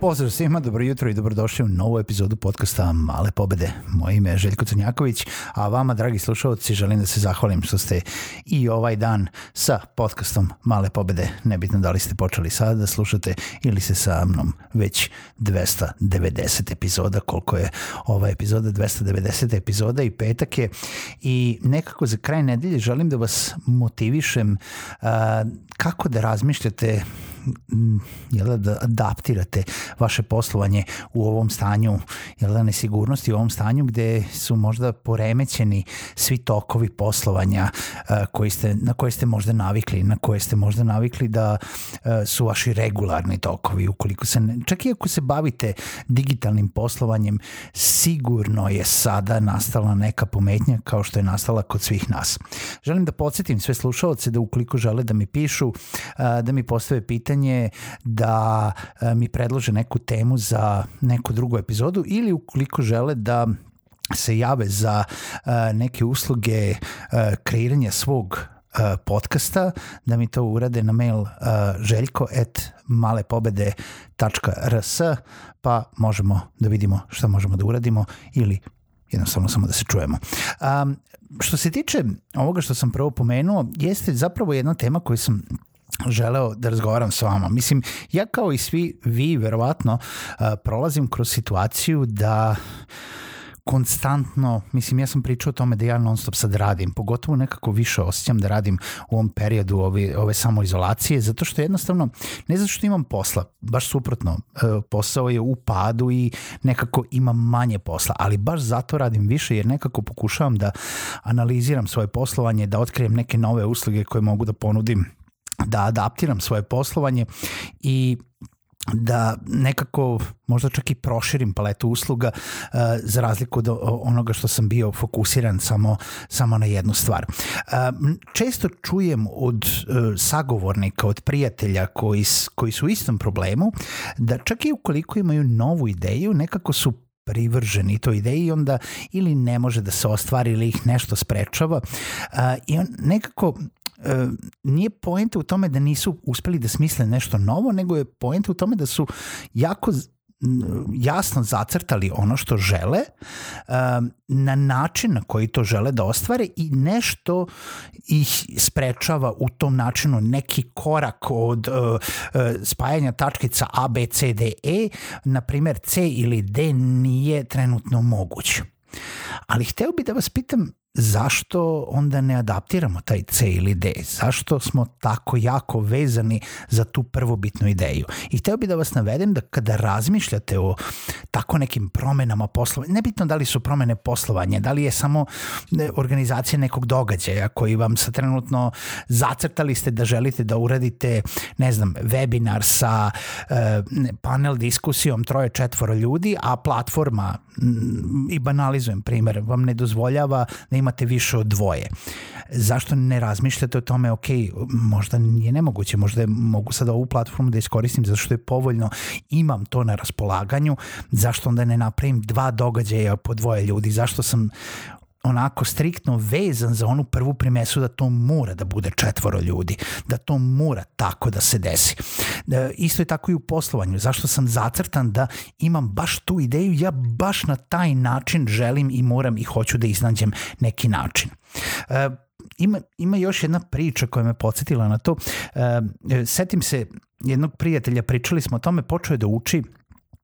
Pozdrav svima, dobro jutro i dobrodošli u novu epizodu podcasta Male pobede. Moje ime je Željko Crnjaković, a vama, dragi slušalci, želim da se zahvalim što ste i ovaj dan sa podcastom Male pobede. Nebitno da li ste počeli sada da slušate ili se sa mnom već 290 epizoda, koliko je ova epizoda, 290 epizoda i petak je. I nekako za kraj nedelje želim da vas motivišem uh, kako da razmišljate jel, da adaptirate vaše poslovanje u ovom stanju jel, da nesigurnosti, u ovom stanju gde su možda poremećeni svi tokovi poslovanja uh, koji ste, na koje ste možda navikli, na koje ste možda navikli da uh, su vaši regularni tokovi. Ukoliko se, ne, čak i ako se bavite digitalnim poslovanjem, sigurno je sada nastala neka pometnja kao što je nastala kod svih nas. Želim da podsjetim sve slušalce da ukoliko žele da mi pišu, uh, da mi postave pitanje pitanje da e, mi predlože neku temu za neku drugu epizodu ili ukoliko žele da se jave za e, neke usluge e, kreiranja svog podcasta, da mi to urade na mail željko at malepobede.rs pa možemo da vidimo šta možemo da uradimo ili jednostavno samo da se čujemo. Um, što se tiče ovoga što sam prvo pomenuo, jeste zapravo jedna tema koju sam želeo da razgovaram s vama. Mislim, ja kao i svi vi, verovatno, uh, prolazim kroz situaciju da konstantno, mislim ja sam pričao o tome da ja non stop sad radim, pogotovo nekako više osjećam da radim u ovom periodu ove, ove samoizolacije, zato što jednostavno, ne zato što imam posla, baš suprotno, uh, posao je u padu i nekako imam manje posla, ali baš zato radim više jer nekako pokušavam da analiziram svoje poslovanje, da otkrijem neke nove usluge koje mogu da ponudim da adaptiram svoje poslovanje i da nekako možda čak i proširim paletu usluga uh, za razliku od onoga što sam bio fokusiran samo, samo na jednu stvar. Uh, često čujem od uh, sagovornika, od prijatelja koji, koji su u istom problemu, da čak i ukoliko imaju novu ideju, nekako su privrženi toj ideji onda ili ne može da se ostvari ili ih nešto sprečava uh, i on nekako e, nije poenta u tome da nisu uspeli da smisle nešto novo, nego je poenta u tome da su jako jasno zacrtali ono što žele na način na koji to žele da ostvare i nešto ih sprečava u tom načinu neki korak od spajanja tačkica A, B, C, D, E, na primer C ili D nije trenutno moguće. Ali hteo bih da vas pitam zašto onda ne adaptiramo taj C ili D? Zašto smo tako jako vezani za tu prvobitnu ideju? I hteo bih da vas navedem da kada razmišljate o tako nekim promenama poslovanja, nebitno da li su promene poslovanja, da li je samo organizacija nekog događaja koji vam sa trenutno zacrtali ste da želite da uradite, ne znam, webinar sa e, panel diskusijom troje četvoro ljudi, a platforma, i banalizujem primer, vam ne dozvoljava da imate više od dvoje. Zašto ne razmišljate o tome, ok, možda nije nemoguće, možda je, mogu sada ovu platformu da iskoristim zato što je povoljno, imam to na raspolaganju, zašto onda ne napravim dva događaja po dvoje ljudi, zašto sam onako striktno vezan za onu prvu primesu da to mora da bude četvoro ljudi, da to mora tako da se desi. E, isto je tako i u poslovanju. Zašto sam zacrtan da imam baš tu ideju, ja baš na taj način želim i moram i hoću da iznađem neki način. E, ima, ima još jedna priča koja me podsjetila na to. E, setim se jednog prijatelja, pričali smo o tome, počeo je da uči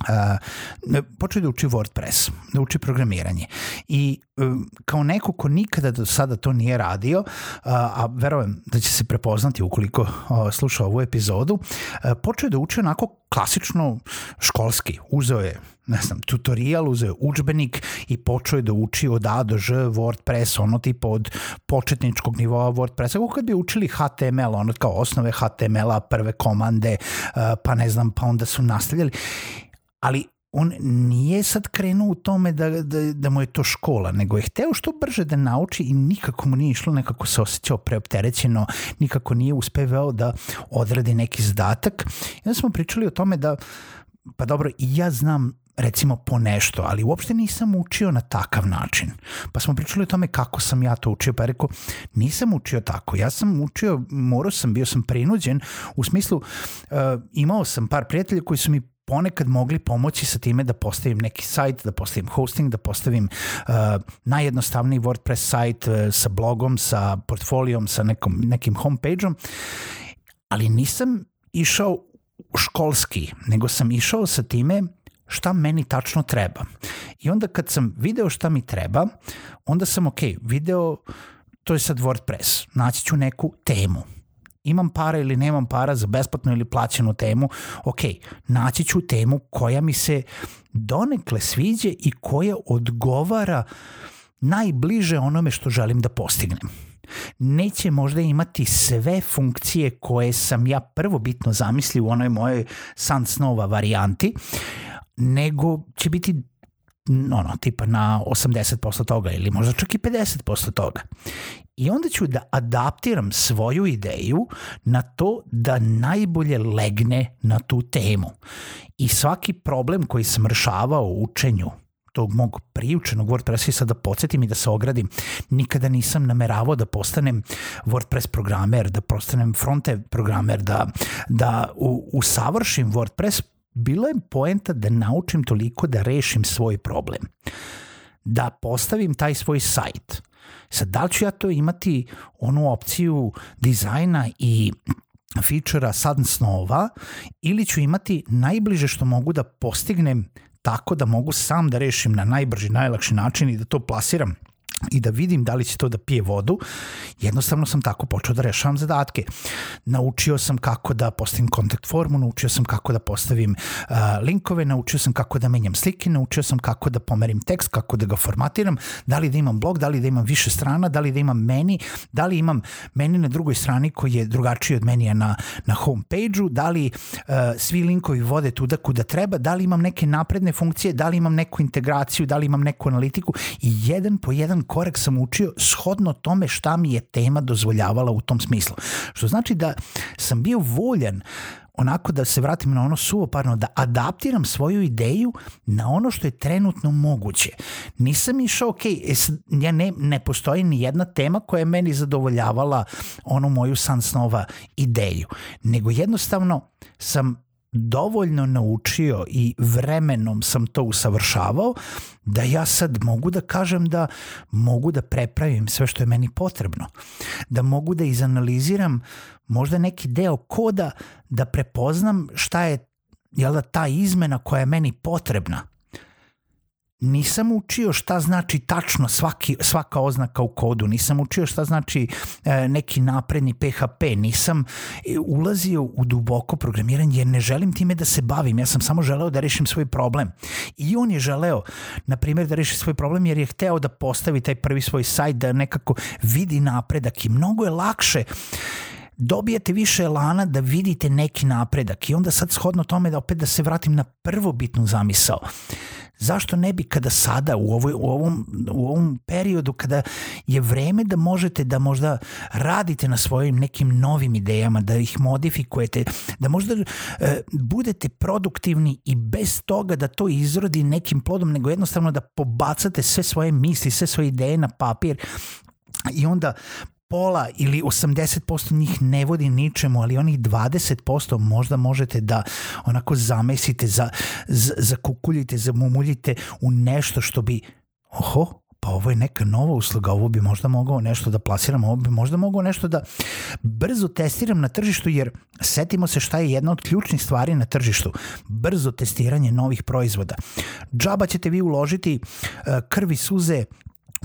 Uh, počeo da uči WordPress, da uči programiranje i um, kao neko ko nikada do sada to nije radio, uh, a verujem da će se prepoznati ukoliko uh, sluša ovu epizodu, uh, počeo da uči onako klasično školski. Uzeo je ne znam, tutorial, uzeo je učbenik i počeo je da uči od A do Ž WordPress, ono tipa od početničkog nivoa WordPressa, kako kad bi učili HTML, ono kao osnove HTML-a, prve komande, pa ne znam, pa onda su nastavljali ali on nije sad krenuo u tome da, da, da mu je to škola, nego je hteo što brže da nauči i nikako mu nije išlo, nekako se osjećao preopterećeno, nikako nije uspevao da odradi neki zadatak. I onda smo pričali o tome da, pa dobro, i ja znam recimo po nešto, ali uopšte nisam učio na takav način. Pa smo pričali o tome kako sam ja to učio, pa je rekao, nisam učio tako, ja sam učio, morao sam, bio sam prinuđen, u smislu, uh, imao sam par prijatelja koji su mi ponekad mogli pomoći sa time da postavim neki sajt, da postavim hosting, da postavim uh, najjednostavniji WordPress sajt uh, sa blogom, sa portfolijom, sa nekom, nekim homepage-om, ali nisam išao školski, nego sam išao sa time šta meni tačno treba. I onda kad sam video šta mi treba, onda sam, ok, video, to je sad WordPress, naći ću neku temu. Imam para ili nemam para za besplatnu ili plaćenu temu, ok, naći ću temu koja mi se donekle sviđa i koja odgovara najbliže onome što želim da postignem neće možda imati sve funkcije koje sam ja prvobitno zamislio u onoj mojoj Sun Snova varijanti, nego će biti ono, tipa na 80% toga ili možda čak i 50% toga. I onda ću da adaptiram svoju ideju na to da najbolje legne na tu temu. I svaki problem koji sam rešavao u učenju tog mog priučenog WordPressa i sad da podsjetim i da se ogradim, nikada nisam nameravao da postanem WordPress programer, da postanem frontend programer, da, da u, usavršim WordPress bilo je poenta da naučim toliko da rešim svoj problem. Da postavim taj svoj sajt. Sad, da li ću ja to imati onu opciju dizajna i fičera sad snova ili ću imati najbliže što mogu da postignem tako da mogu sam da rešim na najbrži, najlakši način i da to plasiram i da vidim da li će to da pije vodu, jednostavno sam tako počeo da rešavam zadatke. Naučio sam kako da postavim kontakt formu, naučio sam kako da postavim uh, linkove, naučio sam kako da menjam slike, naučio sam kako da pomerim tekst, kako da ga formatiram, da li da imam blog, da li da imam više strana, da li da imam meni, da li imam meni na drugoj strani koji je drugačiji od menija na, na homepage-u, da li uh, svi linkovi vode tuda kuda treba, da li imam neke napredne funkcije, da li imam neku integraciju, da li imam neku analitiku i jedan po jedan korak sam učio shodno tome šta mi je tema dozvoljavala u tom smislu. Što znači da sam bio voljan onako da se vratim na ono suvoparno, da adaptiram svoju ideju na ono što je trenutno moguće. Nisam išao, ok, e ja ne, ne postoji ni jedna tema koja je meni zadovoljavala onu moju san snova ideju, nego jednostavno sam dovoljno naučio i vremenom sam to usavršavao da ja sad mogu da kažem da mogu da prepravim sve što je meni potrebno. Da mogu da izanaliziram možda neki deo koda da prepoznam šta je jel da, ta izmena koja je meni potrebna nisam učio šta znači tačno svaki, svaka oznaka u kodu, nisam učio šta znači e, neki napredni PHP, nisam e, ulazio u duboko programiranje jer ne želim time da se bavim, ja sam samo želeo da rešim svoj problem. I on je želeo, na primjer, da reši svoj problem jer je hteo da postavi taj prvi svoj sajt, da nekako vidi napredak i mnogo je lakše dobijete više elana da vidite neki napredak. I onda sad shodno tome da opet da se vratim na prvobitnu zamisao zašto ne bi kada sada u, ovoj, u, ovom, u ovom periodu kada je vreme da možete da možda radite na svojim nekim novim idejama, da ih modifikujete, da možda e, budete produktivni i bez toga da to izrodi nekim plodom, nego jednostavno da pobacate sve svoje misli, sve svoje ideje na papir i onda pola ili 80% njih ne vodi ničemu, ali onih 20% možda možete da onako zamesite, za, za, zakukuljite, zamumuljite u nešto što bi, oho, pa ovo je neka nova usluga, ovo bi možda mogao nešto da plasiram, ovo bi možda mogao nešto da brzo testiram na tržištu, jer setimo se šta je jedna od ključnih stvari na tržištu, brzo testiranje novih proizvoda. Džaba ćete vi uložiti eh, krvi suze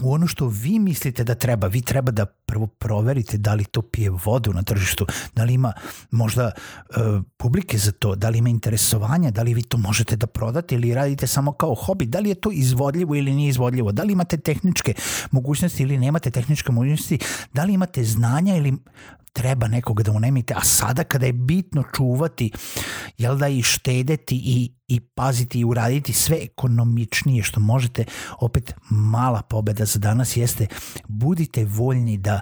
u ono što vi mislite da treba, vi treba da prvo proverite da li to pije vodu na tržištu, da li ima možda uh, publike za to, da li ima interesovanja, da li vi to možete da prodate ili radite samo kao hobi, da li je to izvodljivo ili nije izvodljivo, da li imate tehničke mogućnosti ili nemate tehničke mogućnosti, da li imate znanja ili treba nekoga da unemite, a sada kada je bitno čuvati, jel da i štedeti i, i paziti i uraditi sve ekonomičnije što možete, opet mala pobeda za danas jeste budite voljni da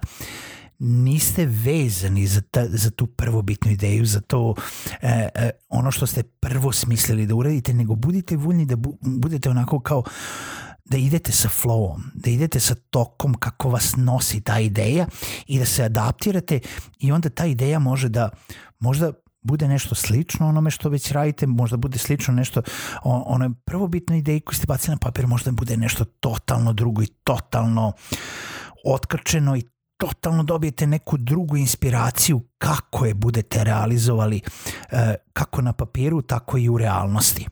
niste vezani za, ta, za tu prvobitnu ideju, za to e, e, ono što ste prvo smislili da uradite, nego budite voljni da bu, budete onako kao da idete sa flowom, da idete sa tokom kako vas nosi ta ideja i da se adaptirate i onda ta ideja može da možda bude nešto slično onome što već radite, možda bude slično nešto onoj prvobitnoj ideji koju ste bacili na papir, možda bude nešto totalno drugo i totalno otkrčeno i totalno dobijete neku drugu inspiraciju kako je budete realizovali eh, kako na papiru, tako i u realnosti.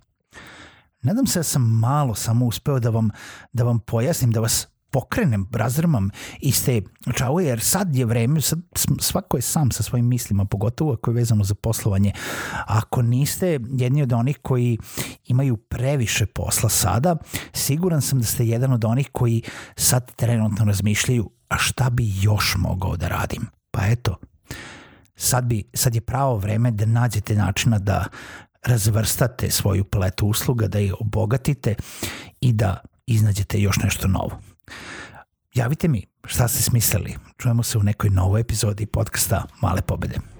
Nadam se da sam malo samo uspeo da vam, da vam pojasnim, da vas pokrenem, razrmam iz te čao, jer sad je vreme, sad svako je sam sa svojim mislima, pogotovo ako je vezano za poslovanje. Ako niste jedni od onih koji imaju previše posla sada, siguran sam da ste jedan od onih koji sad trenutno razmišljaju, a šta bi još mogao da radim? Pa eto, sad, bi, sad je pravo vreme da nađete načina da razvrstate svoju paletu usluga, da je obogatite i da iznađete još nešto novo. Javite mi šta ste smislili. Čujemo se u nekoj novoj epizodi podcasta Male pobede.